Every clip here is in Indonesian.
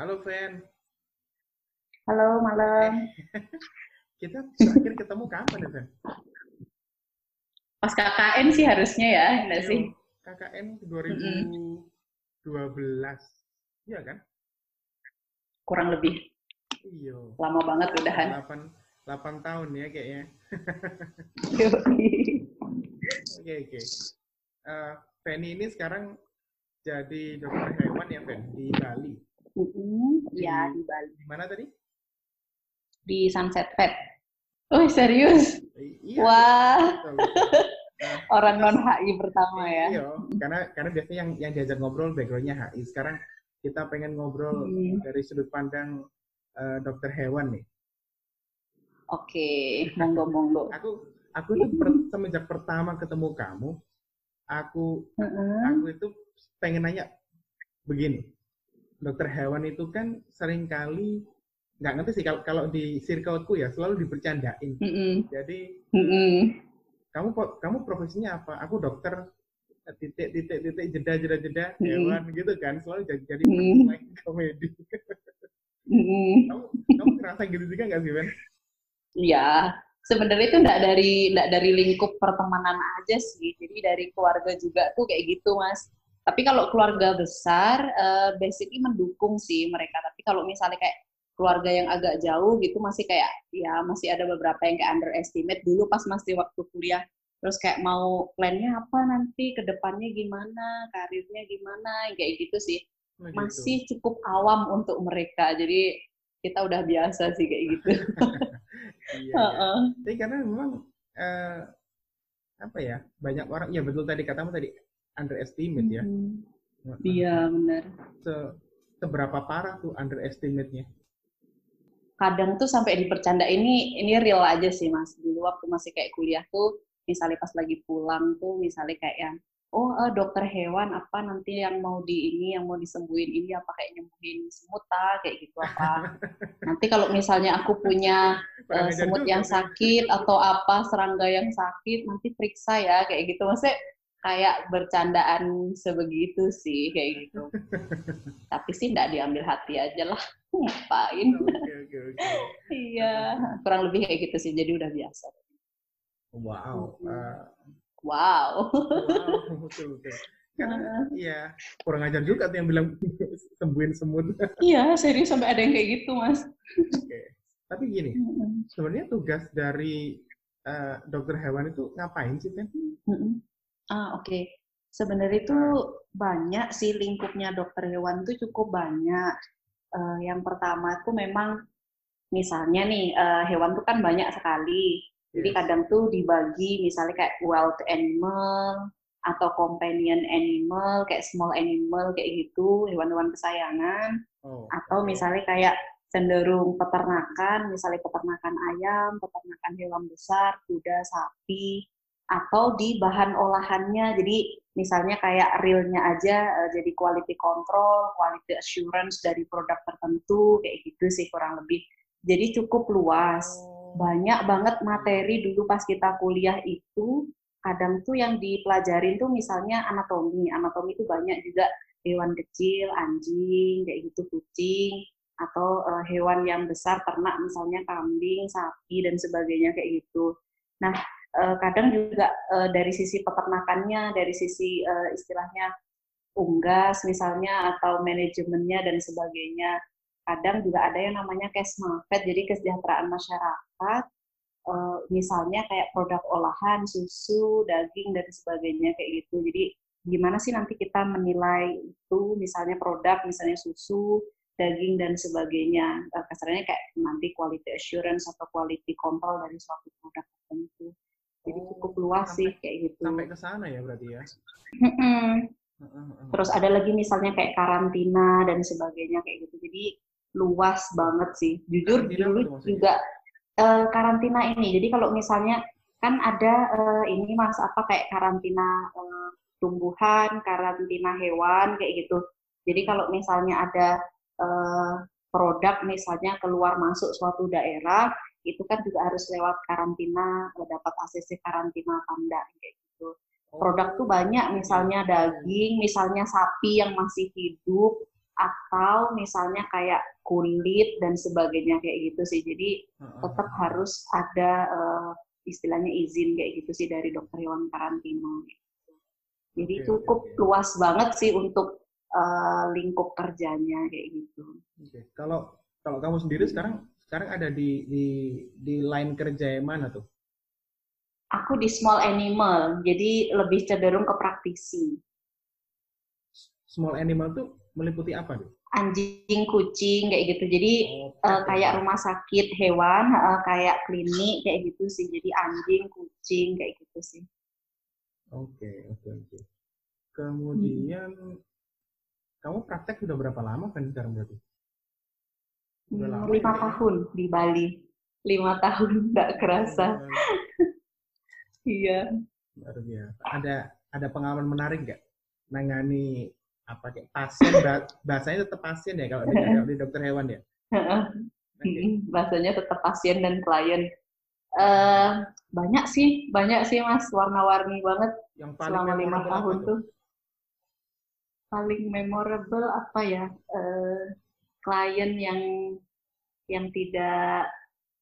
Halo, Fen. Halo, malam. Kita terakhir ketemu kapan ya, Fen? Pas KKN sih harusnya ya, enggak Iya, sih? KKN 2012. Iya kan? Kurang lebih. Iya. Lama banget udahan. 8, 8 tahun ya kayaknya. Oke, oke. Eh, Feni ini sekarang jadi dokter hewan ya, Fen? Di Bali. Mm-mm, Iya, di Bali. Di mana tadi? Di Sunset Pet. Oh, serius? Iya. Wah. Nah, orang non HI pertama ya. Iya, karena karena biasanya yang yang diajak ngobrol backgroundnya HI. Sekarang kita pengen ngobrol Hmm. dari sudut pandang eh, dokter hewan nih. Oke, monggo monggo. Aku aku tuh per- semenjak pertama ketemu kamu, aku Mm-mm. aku itu pengen nanya begini. Dokter hewan itu kan sering kali nggak ngerti sih kalau kalau di circleku ya selalu dibercandain. Mm-mm. Jadi Mm-mm. kamu po- kamu profesinya apa? Aku dokter eh, titik titik titik jeda jeda jeda Mm-mm. hewan gitu kan selalu jadi jadi punchline komedi. Mm-mm. kamu kamu ngerasa gitu juga nggak sih Ben? Iya, sebenarnya itu enggak dari enggak dari lingkup pertemanan aja sih. Jadi dari keluarga juga tuh kayak gitu, Mas. Tapi kalau keluarga besar, eh, basically mendukung sih mereka. Tapi kalau misalnya kayak keluarga yang agak jauh gitu masih kayak ya masih ada beberapa yang kayak underestimate dulu pas masih waktu kuliah. Terus kayak mau plannya apa nanti ke depannya gimana, karirnya gimana, kayak gitu sih. Oh, gitu. Masih cukup awam untuk mereka. Jadi kita udah biasa sih kayak gitu. Iya. Heeh. Tapi karena memang eh, apa ya banyak orang ya betul tadi katamu tadi underestimate ya. Heeh. Iya benar. Se- seberapa parah tuh underestimate-nya? Kadang tuh sampai dipercanda ini ini real aja sih mas. Dulu waktu masih kayak kuliah tuh, misalnya pas lagi pulang tuh, misalnya kayak yang oh eh, dokter hewan apa nanti yang mau di ini yang mau disembuhin ini apa kayak nyembuhin semut ah, kayak gitu apa. nanti kalau misalnya aku punya ajar semut yang sakit atau apa serangga yang sakit nanti periksa ya kayak gitu maksudnya kayak bercandaan sebegitu sih kayak gitu tapi sih nggak diambil hati aja lah ngapain Oke oke oke. iya kurang lebih kayak gitu sih jadi udah biasa Wow. Eh, wow wow betul betul. Karena iya kurang ajar juga tuh yang bilang sembuhin semut. iya serius sampai ada yang kayak gitu mas Oke. Tapi gini, sebenarnya tugas dari eh, dokter hewan itu ngapain sih? Mm-mm. Ah oke. Sebenarnya itu banyak sih lingkupnya dokter hewan itu cukup banyak. Eh, yang pertama tuh memang misalnya nih eh, hewan tuh kan banyak sekali. Jadi Yes. kadang tuh dibagi misalnya kayak wild animal atau companion animal, kayak small animal kayak gitu, hewan-hewan kesayangan. Oh, Atau misalnya kayak cenderung peternakan, misalnya peternakan ayam, peternakan hewan besar, kuda, sapi, atau di bahan olahannya. Jadi misalnya kayak realnya aja eh, jadi quality control, quality assurance dari produk tertentu, kayak gitu sih kurang lebih. Jadi cukup luas. Oh, banyak banget materi dulu pas kita kuliah itu. Kadang tuh yang dipelajarin tuh misalnya anatomi. Anatomi itu banyak juga. Hewan kecil anjing kayak gitu kucing atau eh, hewan yang besar ternak misalnya kambing sapi dan sebagainya kayak gitu. Nah eh, kadang juga eh, dari sisi peternakannya dari sisi eh, istilahnya unggas misalnya atau manajemennya dan sebagainya kadang juga ada yang namanya kesmafet jadi kesejahteraan masyarakat misalnya kayak produk olahan susu daging dan sebagainya kayak gitu. Jadi gimana sih nanti kita menilai itu misalnya produk misalnya susu daging dan sebagainya? Kasarnya kayak nanti quality assurance atau quality control dari suatu produk tertentu jadi Oh, cukup luas sampai- sih kayak gitu sampai ke sana ya berarti ya. Terus ada lagi misalnya kayak karantina dan sebagainya kayak gitu. Jadi luas banget sih. Jujur Karantina dulu juga eh, karantina ini. Jadi kalau misalnya kan ada eh, ini mas apa kayak karantina eh, tumbuhan, karantina hewan kayak gitu. Jadi kalau misalnya ada eh, produk misalnya keluar masuk suatu daerah itu kan juga harus lewat karantina, dapat ACC karantina enggak kayak gitu produk tuh banyak misalnya daging misalnya sapi yang masih hidup atau misalnya kayak kulit dan sebagainya kayak gitu sih. Jadi tetap harus ada uh, istilahnya izin kayak gitu sih dari dokter hewan karantina. Jadi okay, cukup okay, luas banget sih untuk uh, lingkup kerjanya kayak gitu. Okay. Kalau kalau kamu sendiri sekarang sekarang ada di di di line kerja yang mana tuh? Aku di small animal, jadi lebih cenderung ke praktisi. Small animal tuh meliputi apa tuh? Anjing, kucing kayak gitu. Jadi oh, uh, kayak rumah sakit hewan, uh, kayak klinik kayak gitu sih. Jadi anjing, kucing kayak gitu sih. Oke, okay, oke, okay, oke. Okay. Kemudian hmm. kamu praktek sudah berapa lama kan sekarang berarti? Udah hmm, lama lima tahun di Bali. Lima tahun, nggak kerasa. Iya. Luar biasa. Ada ada pengalaman menarik nggak nangani apa kayak pasien bahasanya tetap pasien ya kalau di, kalau di dokter hewan ya. okay. Bahasanya tetap pasien dan klien. Uh, banyak sih, banyak sih mas, warna-warni banget. Yang paling selama lima tahun tuh. Paling memorable apa ya? Uh, klien yang yang tidak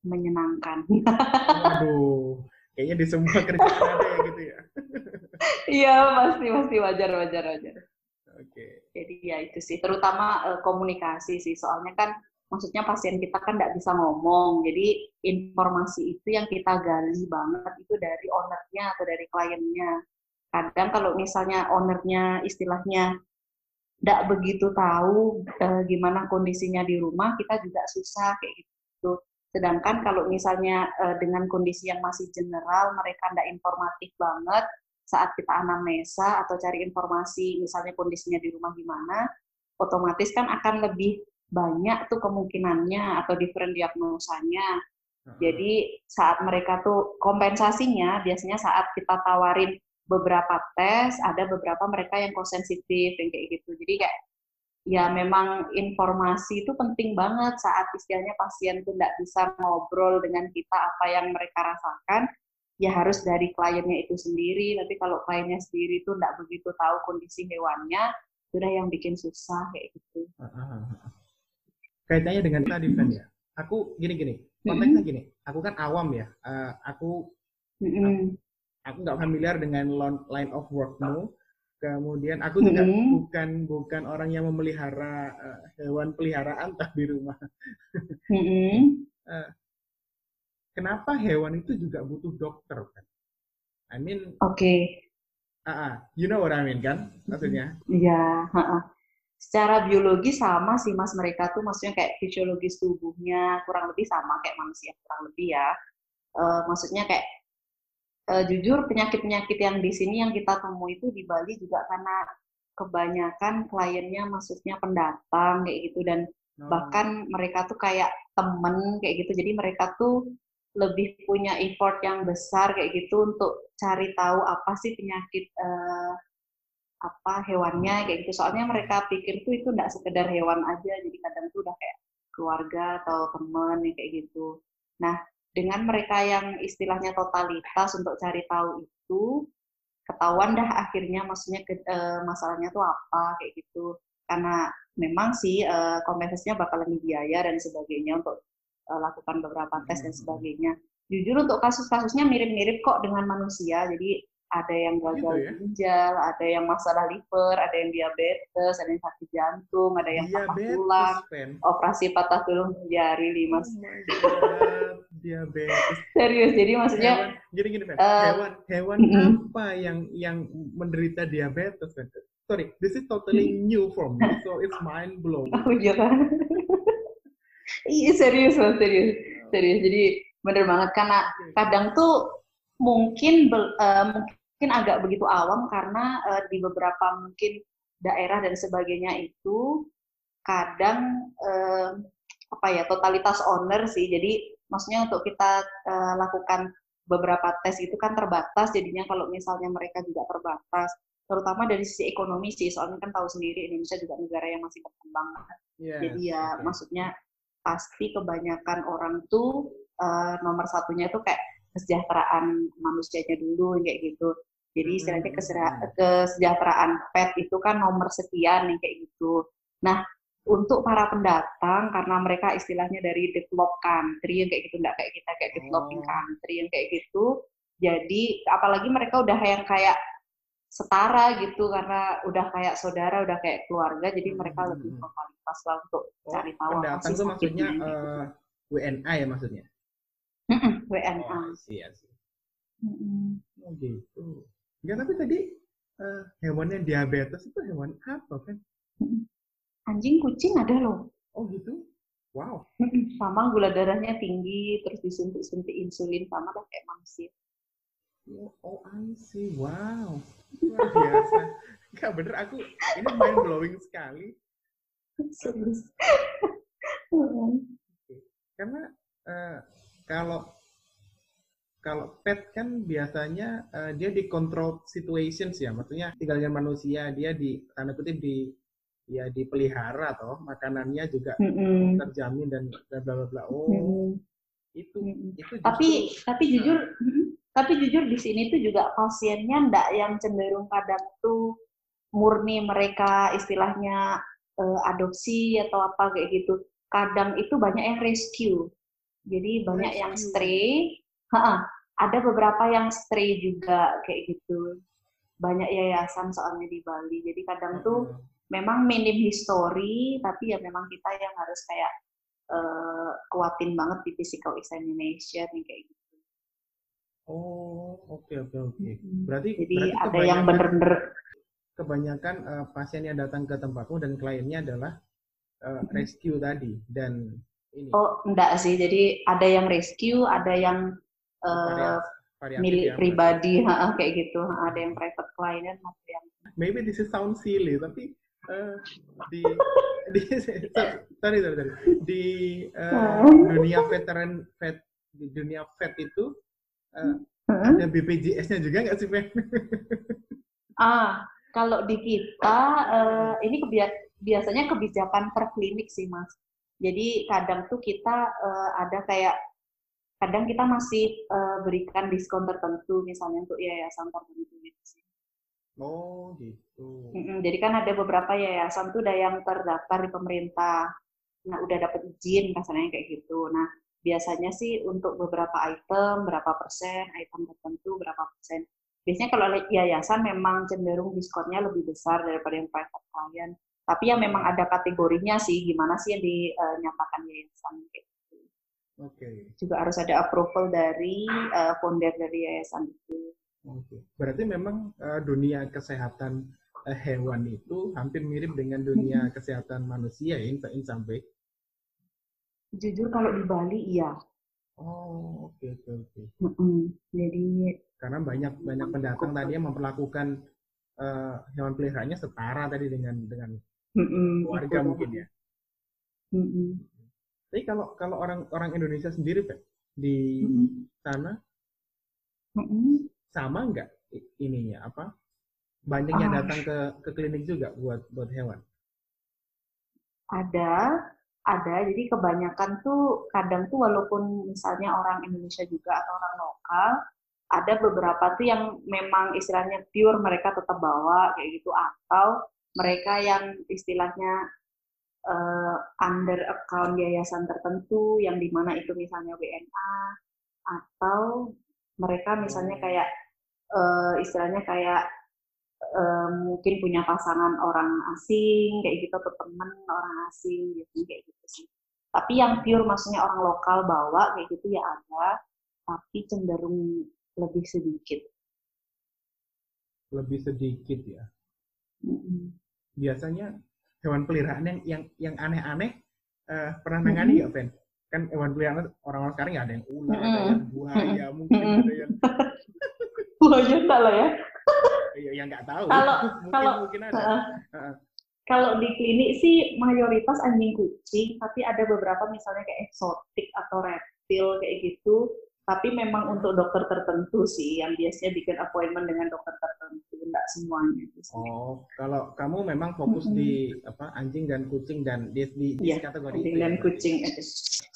menyenangkan. Waduh, Kayaknya di semua kerjaan ada ya gitu ya. Iya, pasti pasti wajar wajar wajar. Oke. Okay. Jadi ya itu sih, terutama uh, komunikasi sih. Soalnya kan maksudnya pasien kita kan nggak bisa ngomong. Jadi informasi itu yang kita gali banget itu dari ownernya atau dari kliennya. Kadang kalau misalnya ownernya istilahnya nggak begitu tahu uh, gimana kondisinya di rumah, kita juga susah kayak gitu. Sedangkan kalau misalnya uh, dengan kondisi yang masih general, mereka tidak informatif banget, saat kita anamnesa atau cari informasi, misalnya kondisinya di rumah gimana, otomatis kan akan lebih banyak tuh kemungkinannya atau different diagnosanya. Jadi saat mereka tuh kompensasinya biasanya saat kita tawarin beberapa tes, ada beberapa mereka yang kosensitif yang kayak gitu. Jadi kayak ya memang informasi itu penting banget saat istilahnya pasien itu tidak bisa ngobrol dengan kita apa yang mereka rasakan, ya harus dari kliennya itu sendiri. Tapi kalau kliennya sendiri itu tidak begitu tahu kondisi hewannya, sudah yang bikin susah kayak gitu. Kaitannya dengan tadi kan ya, aku gini-gini, konteksnya gini, aku kan awam ya, uh, aku aku nggak familiar dengan line of workmu, Kemudian aku juga mm -hmm. bukan bukan orang yang memelihara uh, hewan peliharaan tak di rumah. mm -hmm. uh, kenapa hewan itu juga butuh dokter kan? I mean. Oke. Okay. Uh, uh, you know what I mean kan? Maksudnya? Iya. Uh, uh. Secara biologi sama sih mas mereka tuh maksudnya kayak fisiologis tubuhnya kurang lebih sama kayak manusia kurang lebih ya. Uh, maksudnya kayak uh, jujur penyakit-penyakit yang di sini yang kita temui itu di Bali juga karena kebanyakan kliennya maksudnya pendatang kayak gitu. Dan oh. bahkan mereka tuh kayak temen kayak gitu. Jadi mereka tuh lebih punya effort yang besar kayak gitu untuk cari tahu apa sih penyakit uh, apa hewannya kayak gitu. Soalnya mereka pikir tuh itu enggak sekedar hewan aja. Jadi kadang tuh udah kayak keluarga atau teman kayak gitu. Nah dengan mereka yang istilahnya totalitas untuk cari tahu itu ketahuan dah akhirnya maksudnya ke, uh, masalahnya tuh apa kayak gitu karena memang sih uh, kompensasinya bakal lebih biaya dan sebagainya untuk uh, lakukan beberapa tes dan hmm. sebagainya jujur untuk kasus-kasusnya mirip-mirip kok dengan manusia jadi ada yang gagal gitu ya? ginjal, ada yang masalah liver, ada yang diabetes, ada yang sakit jantung, ada yang patah tulang, operasi patah tulang jari lima. Oh diabetes. Serius, jadi maksudnya hewan, gini gini, uh, hewan hewan uh, apa yang yang menderita diabetes? Sorry, this is totally new for me, so it's mind blowing. Oh iya kan? Iya serius, serius, serius. Jadi bener banget karena kadang tuh mungkin uh, mungkin agak begitu awam karena uh, di beberapa mungkin daerah dan sebagainya itu kadang uh, apa ya totalitas owner sih. Jadi maksudnya untuk kita uh, lakukan beberapa tes itu kan terbatas. Jadinya kalau misalnya mereka juga terbatas terutama dari sisi ekonomi sih. Soalnya kan tahu sendiri Indonesia juga negara yang masih berkembang. Yes, jadi ya okay. maksudnya pasti kebanyakan orang tuh uh, nomor satunya tuh kayak kesejahteraan manusianya dulu kayak gitu. Jadi hmm, istilahnya hmm. kesejahteraan pet itu kan nomor sekian nih kayak gitu. Nah, untuk para pendatang karena mereka istilahnya dari develop country yang kayak gitu enggak kayak kita kayak developing oh. country yang kayak gitu jadi apalagi mereka udah yang kayak setara gitu karena udah kayak saudara udah kayak keluarga jadi mereka hmm. lebih totalitas lah untuk oh, cari tahu pendatang itu maksudnya uh, eh, WNA ya maksudnya WNA oh, iya sih oh gitu ya tapi tadi uh, hewan yang diabetes itu hewan apa kan Anjing, kucing ada loh. Oh gitu? Wow. Sama gula darahnya tinggi, terus disuntik-suntik insulin sama lah kayak manusia. Oh, oh I see. Wow. Luar biasa. Gak bener, aku ini mind blowing sekali. Serius. Karena uh, kalau kalau pet kan biasanya uh, dia di control situations ya, maksudnya tinggalnya manusia dia di tanda kutip di ya dipelihara toh makanannya juga mm -hmm. terjamin dan bla bla bla oh mm -hmm. itu mm -hmm. itu justru, tapi tapi nah. jujur nah. tapi jujur di sini tuh juga pasiennya ndak yang cenderung kadang tuh murni mereka istilahnya uh, adopsi atau apa kayak gitu kadang itu banyak yang rescue jadi banyak yang stray ha, ada beberapa yang stray juga kayak gitu banyak yayasan soalnya di Bali jadi kadang tuh memang minim history tapi ya memang kita yang harus kayak uh, kuatin banget di physical examination kayak gitu. Oh, oke okay, oke okay, oke. Okay. Berarti jadi berarti ada yang bener-bener kebanyakan uh, pasien yang datang ke tempatmu dan kliennya adalah uh, rescue tadi dan ini. Oh, enggak sih. Jadi ada yang rescue, ada yang uh, milik ya, pribadi, ha, kayak gitu. Ada yang private client, ada yang Maybe this is sound silly, tapi uh, di di sorry sorry sorry di uh, dunia veteran vet di dunia vet itu uh, ada BPJS-nya juga nggak sih, Fen? ah, kalau di kita uh, ini kebias biasanya kebijakan per klinik sih, Mas. Jadi kadang tuh kita uh, ada kayak kadang kita masih uh, berikan diskon tertentu misalnya untuk yayasan tertentu gitu sih. Oh gitu. Mm-mm, jadi kan ada beberapa yayasan tuh udah yang terdaftar di pemerintah. Nah udah dapat izin kasarnya kayak gitu. Nah biasanya sih untuk beberapa item berapa persen, item tertentu berapa persen. Biasanya kalau yayasan memang cenderung diskonnya lebih besar daripada yang private client. Tapi ya memang ada kategorinya sih, gimana sih yang dinyatakan yayasan gitu. Oke. Okay. Juga harus ada approval dari uh, founder dari yayasan itu. Oke. Berarti memang uh, dunia kesehatan uh, hewan itu hampir mirip dengan dunia kesehatan manusia ya, in sampai. Jujur kalau di Bali iya. Oh, oke okay, oke okay, oke. Okay. Jadi karena banyak banyak pendatang tadi yang memperlakukan uh, hewan peliharaannya setara tadi dengan dengan mm keluarga mungkin ya. Tapi kalau kalau orang orang Indonesia sendiri, Pak, di sana, sama nggak ininya apa? Banyaknya ah. datang ke ke klinik juga buat buat hewan? Ada ada. Jadi kebanyakan tuh kadang tuh walaupun misalnya orang Indonesia juga atau orang lokal ada beberapa tuh yang memang istilahnya pure mereka tetap bawa kayak gitu. Atau mereka yang istilahnya uh, under account yayasan tertentu yang di mana itu misalnya WNA atau mereka misalnya kayak uh, istilahnya kayak uh, mungkin punya pasangan orang asing kayak gitu atau teman orang asing gitu kayak gitu sih. Tapi yang pure maksudnya orang lokal bawa kayak gitu ya ada tapi cenderung lebih sedikit. Lebih sedikit ya. Biasanya hewan peliharaan yang yang yang aneh-aneh uh, pernah nangani mm-hmm. ya kan hewan peliharaan orang-orang sekarang ya ada yang ular, mm -hmm. ada yang buaya, mungkin mm -hmm. ada yang buaya enggak lah ya. Iya, yang nggak tahu. Kalau mungkin, kalau mungkin ada. Uh, uh. Kalau di klinik sih mayoritas anjing kucing, tapi ada beberapa misalnya kayak eksotik atau reptil kayak gitu. Tapi memang untuk dokter tertentu sih yang biasanya bikin appointment dengan dokter tertentu, enggak semuanya. Oh, kalau kamu memang fokus mm -hmm. di apa anjing dan kucing dan di di, yeah, kategori anjing itu. dan ya? kucing.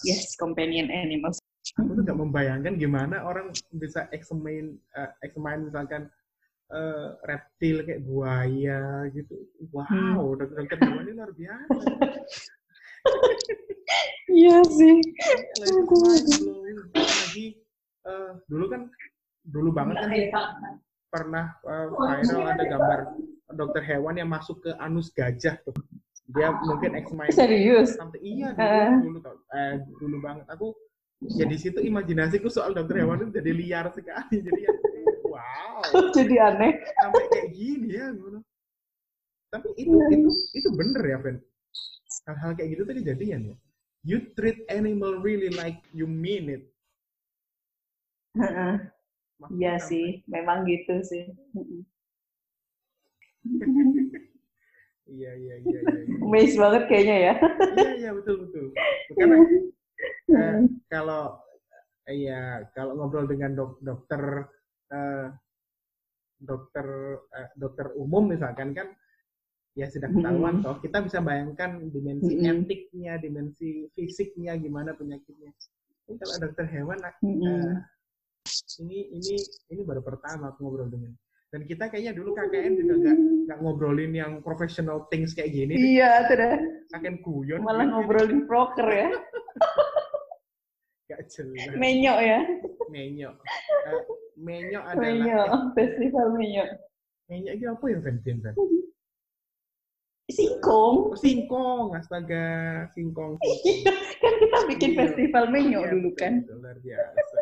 Yes, companion animals. Aku tuh gak membayangkan gimana orang bisa examine uh, examine misalkan uh, reptil kayak buaya gitu. Wow, hmm. dokter hewan ini luar biasa. Iya sih. Lagi uh, dulu kan dulu banget kan pernah uh, viral ada gambar dokter hewan yang masuk ke anus gajah tuh. Dia mungkin ex main. Serius? Sampai, iya dulu, uh. dulu tau. Eh, dulu banget. Aku ya di situ imajinasiku soal dokter hewan itu jadi liar sekali. Jadi ya, wow. jadi aneh. Sampai kayak gini ya. Tapi itu itu itu bener ya, Ben. Hal-hal kayak gitu tuh kejadian ya. You treat animal really like you mean it. Iya sih, memang gitu sih. Iya, iya, iya, iya. Amazed banget kayaknya ya. Iya, iya, betul, betul. Karena eh, kalau iya kalau ngobrol dengan dok, dokter eh, dokter eh, dokter umum misalkan kan ya sudah ketahuan toh. Kita bisa bayangkan dimensi mm -hmm. etiknya dimensi fisiknya gimana penyakitnya. Ini kalau dokter hewan mm -hmm. uh, ini ini ini baru pertama aku ngobrol dengan. Dan kita kayaknya dulu KKN juga nggak nggak ngobrolin yang professional things kayak gini. Iya sudah. Kakek kuyon malah gitu. ngobrolin broker ya. Gak jelas. Menyok ya. Menyok. Uh, menyok adalah menyok. Festival menyok. Menyok itu apa ya Vincent Singkong. Singkong, astaga, singkong. Iya, kan kita bikin iya. festival menyo iya, dulu kan. Luar biasa.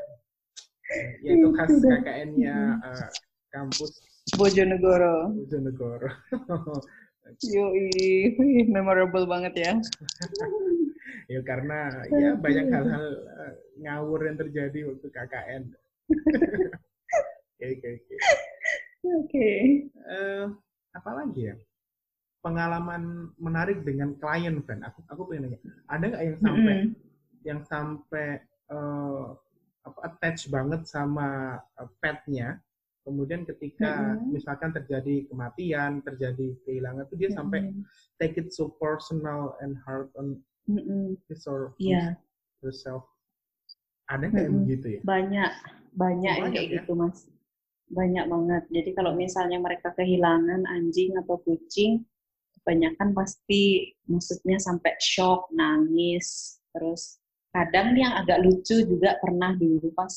Ya itu khas KKN-nya uh, eh, kampus Bojonegoro. Bojonegoro. Yoi, memorable banget ya. ya karena ya banyak hal-hal uh, ngawur yang terjadi waktu KKN. Oke, oke, oke. Oke. Eh, apa lagi ya? Pengalaman menarik dengan klien fan aku aku pengen nanya ada nggak yang sampai mm -hmm. yang sampai uh, apa attach banget sama uh, petnya kemudian ketika mm -hmm. misalkan terjadi kematian terjadi kehilangan itu dia mm -hmm. sampai take it so personal and hard on mm -hmm. his or yeah. herself ada kayak mm -hmm. begitu ya banyak banyak, banyak kayak ya? gitu mas banyak banget jadi kalau misalnya mereka kehilangan anjing atau kucing kebanyakan pasti maksudnya sampai shock, nangis, terus kadang yang agak lucu juga pernah dulu pas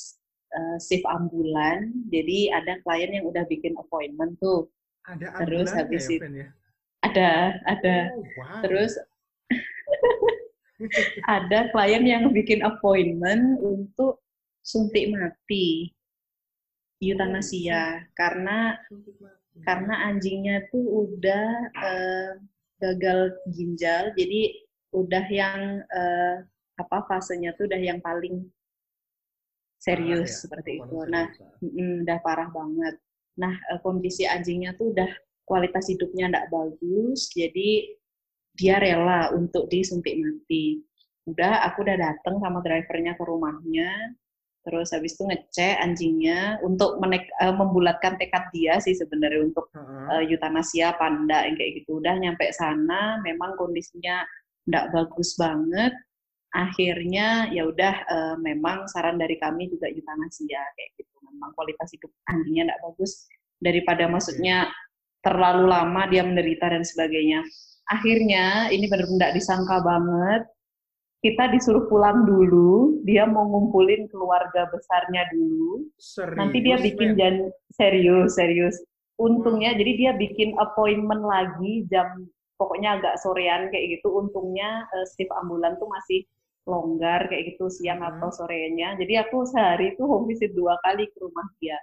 uh, shift ambulan, jadi ada klien yang udah bikin appointment tuh. Ada terus habis ya, itu ya? ada ada oh, wow. terus ada klien yang bikin appointment untuk suntik mati eutanasia oh, karena karena anjingnya tuh udah uh, gagal ginjal jadi udah yang uh, apa fasenya tuh udah yang paling serius ya, seperti itu. Nah, mm, udah parah banget. Nah, uh, kondisi anjingnya tuh udah kualitas hidupnya enggak bagus, jadi dia rela untuk disuntik mati. Udah, aku udah dateng sama drivernya ke rumahnya, terus habis itu ngecek anjingnya untuk menek, uh, membulatkan tekad dia sih sebenarnya untuk uh, eutanasia panda yang kayak gitu. Udah nyampe sana memang kondisinya tidak bagus banget. Akhirnya ya udah uh, memang saran dari kami juga eutanasia kayak gitu. Memang kualitas hidup anjingnya tidak bagus. Daripada maksudnya terlalu lama dia menderita dan sebagainya. Akhirnya ini benar-benar disangka banget kita disuruh pulang dulu, dia mau ngumpulin keluarga besarnya dulu. Serius, Nanti dia bikin jan serius, serius. Untungnya hmm. jadi dia bikin appointment lagi jam pokoknya agak sorean kayak gitu. Untungnya uh, shift ambulan tuh masih longgar kayak gitu siang hmm. atau sorenya. Jadi aku sehari itu home visit dua kali ke rumah dia.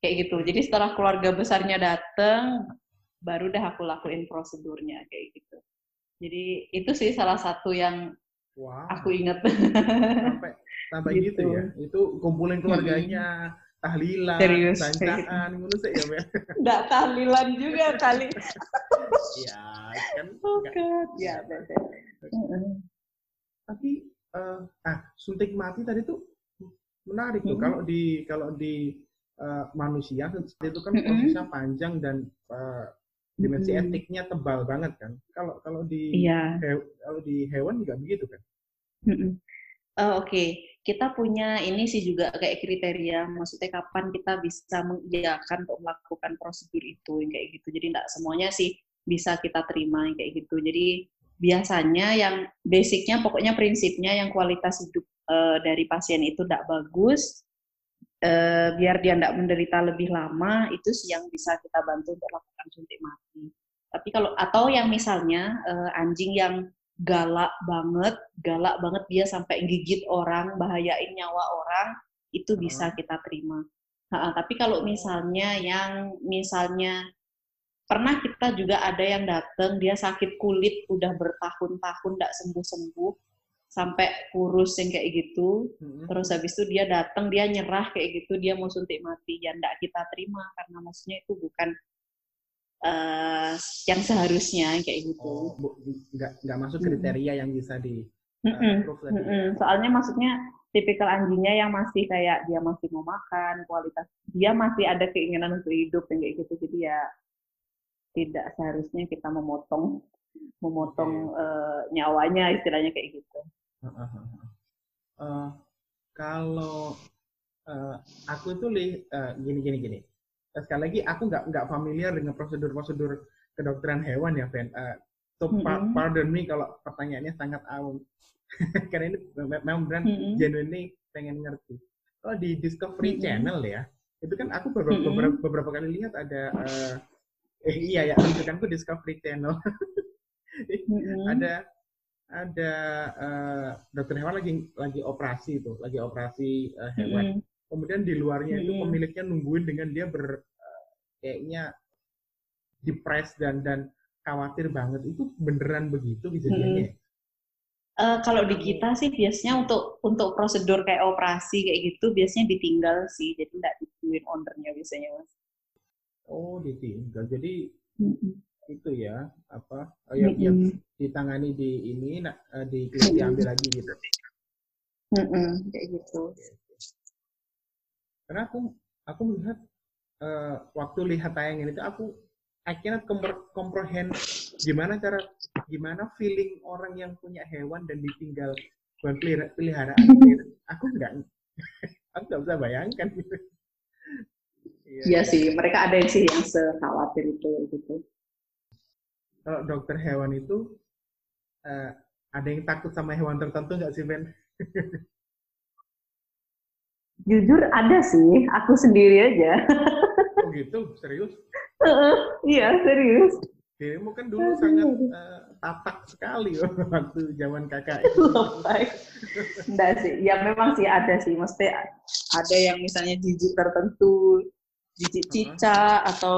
Kayak gitu. Jadi setelah keluarga besarnya dateng, baru dah aku lakuin prosedurnya kayak gitu. Jadi itu sih salah satu yang Wow. Aku ingat. Sampai sampai gitu. gitu ya. Itu kumpulin keluarganya, hmm. tahlilan, Serius. bancaan, ngono sih ya. Enggak tahlilan juga kali. ya, kan. Oh, ya, betul. Tapi uh, ah, suntik mati tadi tuh menarik tuh. Kalau di kalau di uh, manusia itu kan prosesnya panjang dan uh, dimensi hmm. etiknya tebal banget kan. Kalau kalau di iya. he, kalau di hewan juga begitu kan. Uh, Oke, okay. kita punya ini sih juga kayak kriteria, maksudnya kapan kita bisa mengiyakan untuk melakukan prosedur itu kayak gitu. Jadi tidak semuanya sih bisa kita terima kayak gitu. Jadi biasanya yang basicnya pokoknya prinsipnya yang kualitas hidup uh, dari pasien itu tidak bagus, uh, biar dia tidak menderita lebih lama itu sih yang bisa kita bantu untuk lakukan suntik mati. Tapi kalau atau yang misalnya uh, anjing yang galak banget, galak banget dia sampai gigit orang, bahayain nyawa orang, itu bisa kita terima. Nah, tapi kalau misalnya yang misalnya pernah kita juga ada yang datang dia sakit kulit udah bertahun-tahun tidak sembuh-sembuh sampai kurus yang kayak gitu, hmm. terus habis itu dia datang dia nyerah kayak gitu dia mau suntik mati ya ndak kita terima karena maksudnya itu bukan uh, yang seharusnya kayak gitu. Oh, nggak nggak masuk kriteria hmm. yang bisa di uh, mm -mm. Soalnya maksudnya tipikal anjingnya yang masih kayak dia masih mau makan, kualitas dia masih ada keinginan untuk hidup yang kayak gitu. Jadi ya tidak seharusnya kita memotong memotong okay. uh, eh, nyawanya istilahnya kayak gitu. Uh, kalau uh, aku itu li, uh, gini gini gini sekali lagi aku nggak nggak familiar dengan prosedur-prosedur kedokteran hewan ya, Ben. Uh, so mm -hmm. pardon me kalau pertanyaannya sangat awam. Karena ini memang benar mm -hmm. genuinely pengen ngerti. Kalau di Discovery mm -hmm. Channel ya, itu kan aku beberapa, mm -hmm. beberapa, beberapa kali lihat ada uh, eh iya ya, rujukanku Discovery Channel. mm -hmm. ada ada uh, dokter hewan lagi lagi operasi itu, lagi operasi uh, hewan. Mm -hmm kemudian di luarnya hmm. itu pemiliknya nungguin dengan dia ber uh, kayaknya depres dan dan khawatir banget itu beneran begitu kejadiannya hmm. Uh, kalau di kita sih biasanya untuk untuk prosedur kayak operasi kayak gitu biasanya ditinggal sih jadi nggak ditungguin ownernya biasanya mas. Oh ditinggal jadi mm-hmm. Itu ya apa oh, yang, mm-hmm. yang ditangani di ini nah, di diambil lagi gitu. Mm-hmm. Kayak gitu. Karena aku aku melihat uh, waktu lihat tayangan itu aku akhirnya comprehend gimana cara gimana feeling orang yang punya hewan dan ditinggal buat peliharaan aku nggak aku nggak bisa bayangkan gitu. Iya, iya sih, mereka ada yang sih yang sekhawatir itu gitu. Kalau dokter hewan itu uh, ada yang takut sama hewan tertentu nggak sih Ben? Jujur ada sih, aku sendiri aja. Oh gitu, serius? iya, serius. Dirimu kan dulu sangat uh, tatak sekali waktu zaman kakak. Enggak sih, ya memang sih ada sih. Mesti ada yang misalnya jijik tertentu, jijik cica, uh -huh. atau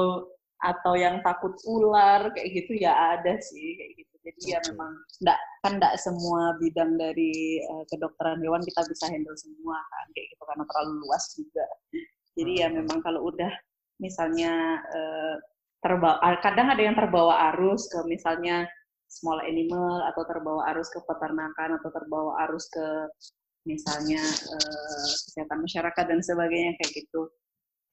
atau yang takut ular kayak gitu ya ada sih kayak gitu. Jadi ya memang enggak kan enggak semua bidang dari uh, kedokteran hewan kita bisa handle semua kan kayak gitu karena terlalu luas juga. Jadi ya memang kalau udah misalnya uh, terbawa kadang ada yang terbawa arus ke misalnya small animal atau terbawa arus ke peternakan atau terbawa arus ke misalnya uh, kesehatan masyarakat dan sebagainya kayak gitu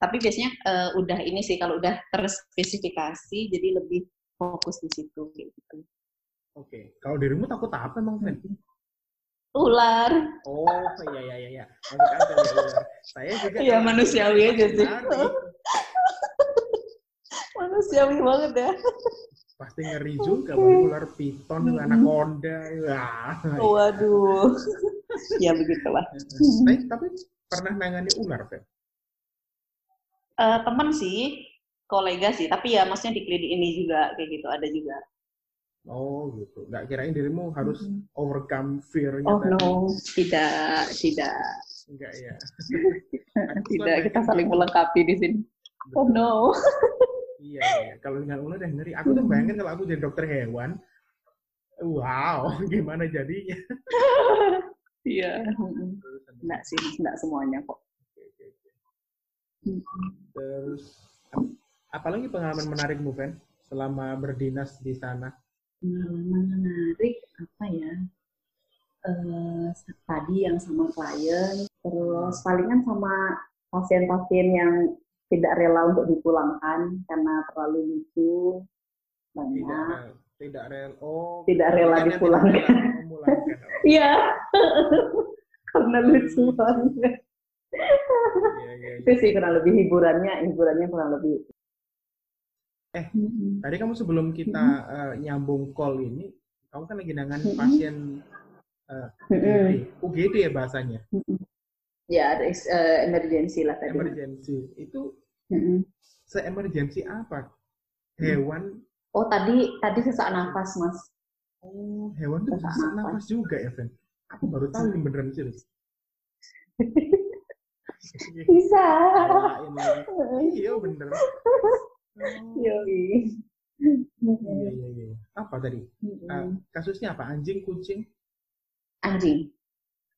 tapi biasanya uh, udah ini sih kalau udah terspesifikasi jadi lebih fokus di situ gitu. Oke, okay. kalau dirimu takut apa emang Fen? Ular. Oh iya iya iya. iya. Ya, Saya juga. Iya manusiawi aja sih. manusiawi banget ya. Pasti ngeri juga, ular piton, hmm. anaconda. Wah. Waduh. ya begitulah. Tapi, tapi pernah nangani ular, Fen? Uh, temen sih, kolega sih, tapi ya maksudnya di klinik ini juga kayak gitu ada juga. Oh gitu, nggak kirain dirimu harus hmm. overcome fear-nya. Oh tadi. no, tidak, tidak. Enggak ya. tidak, kita saling melengkapi di sini. Betul. Oh no. iya, iya, kalau dengan ular yang ngeri. Aku tuh bayangin kalau aku jadi dokter hewan, wow, gimana jadinya? Iya. Enggak sih, enggak semuanya kok. Terus apalagi pengalaman menarik Bu Fen selama berdinas di sana? Pengalaman menarik apa ya? Uh, tadi yang sama klien, terus hmm. palingan sama pasien-pasien yang tidak rela untuk dipulangkan karena terlalu lucu banyak. Tidak, tidak rela. Oh, tidak rela dipulangkan. Iya. benar lucu banget. Ya, ya, ya. Itu sih kurang lebih hiburannya, hiburannya kurang lebih. Eh, mm-hmm. tadi kamu sebelum kita mm-hmm. uh, nyambung call ini, kamu kan lagi dengan mm-hmm. pasien uh, mm-hmm. UGD ya bahasanya. Mm-hmm. Ya, ada uh, emergency lah tadi. Emergency itu mm-hmm. se-emergency apa? Hewan? Oh tadi tadi sesak nafas mas. Oh hewan itu sesak, sesak nafas. nafas juga ya, Fen? Aku baru tahu ini beneran serius. Bisa. Iya bener. Iya. Iya iya iya. Apa tadi? Uh, kasusnya apa? Anjing, kucing? Anjing.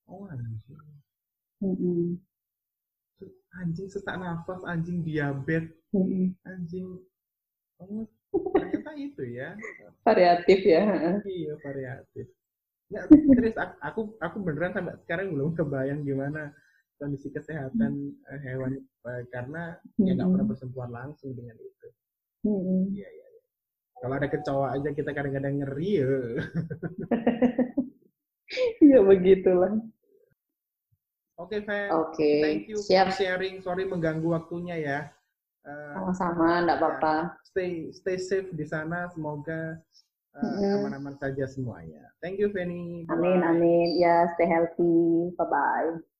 Oh anjing. Mm-hmm. Anjing sesak nafas, anjing diabetes, mm-hmm. anjing. Oh ternyata itu ya. Variatif ya. Iya variatif. Ya, terus aku aku beneran sampai sekarang belum kebayang gimana kondisi kesehatan uh, hewan uh, karena hmm. ya nggak pernah bersentuhan langsung dengan itu. Iya iya. Ya. Kalau ada kecoa aja kita kadang-kadang ngeri ya. Iya begitulah. Oke, okay, Oke. Okay. Thank you Siap. for sharing. Sorry mengganggu waktunya ya. Uh, Sama-sama, enggak apa-apa. Ya, stay stay safe di sana. Semoga aman-aman uh, mm -hmm. saja semuanya. Thank you, Fanny. Amin, amin. Ya, stay healthy. Bye-bye.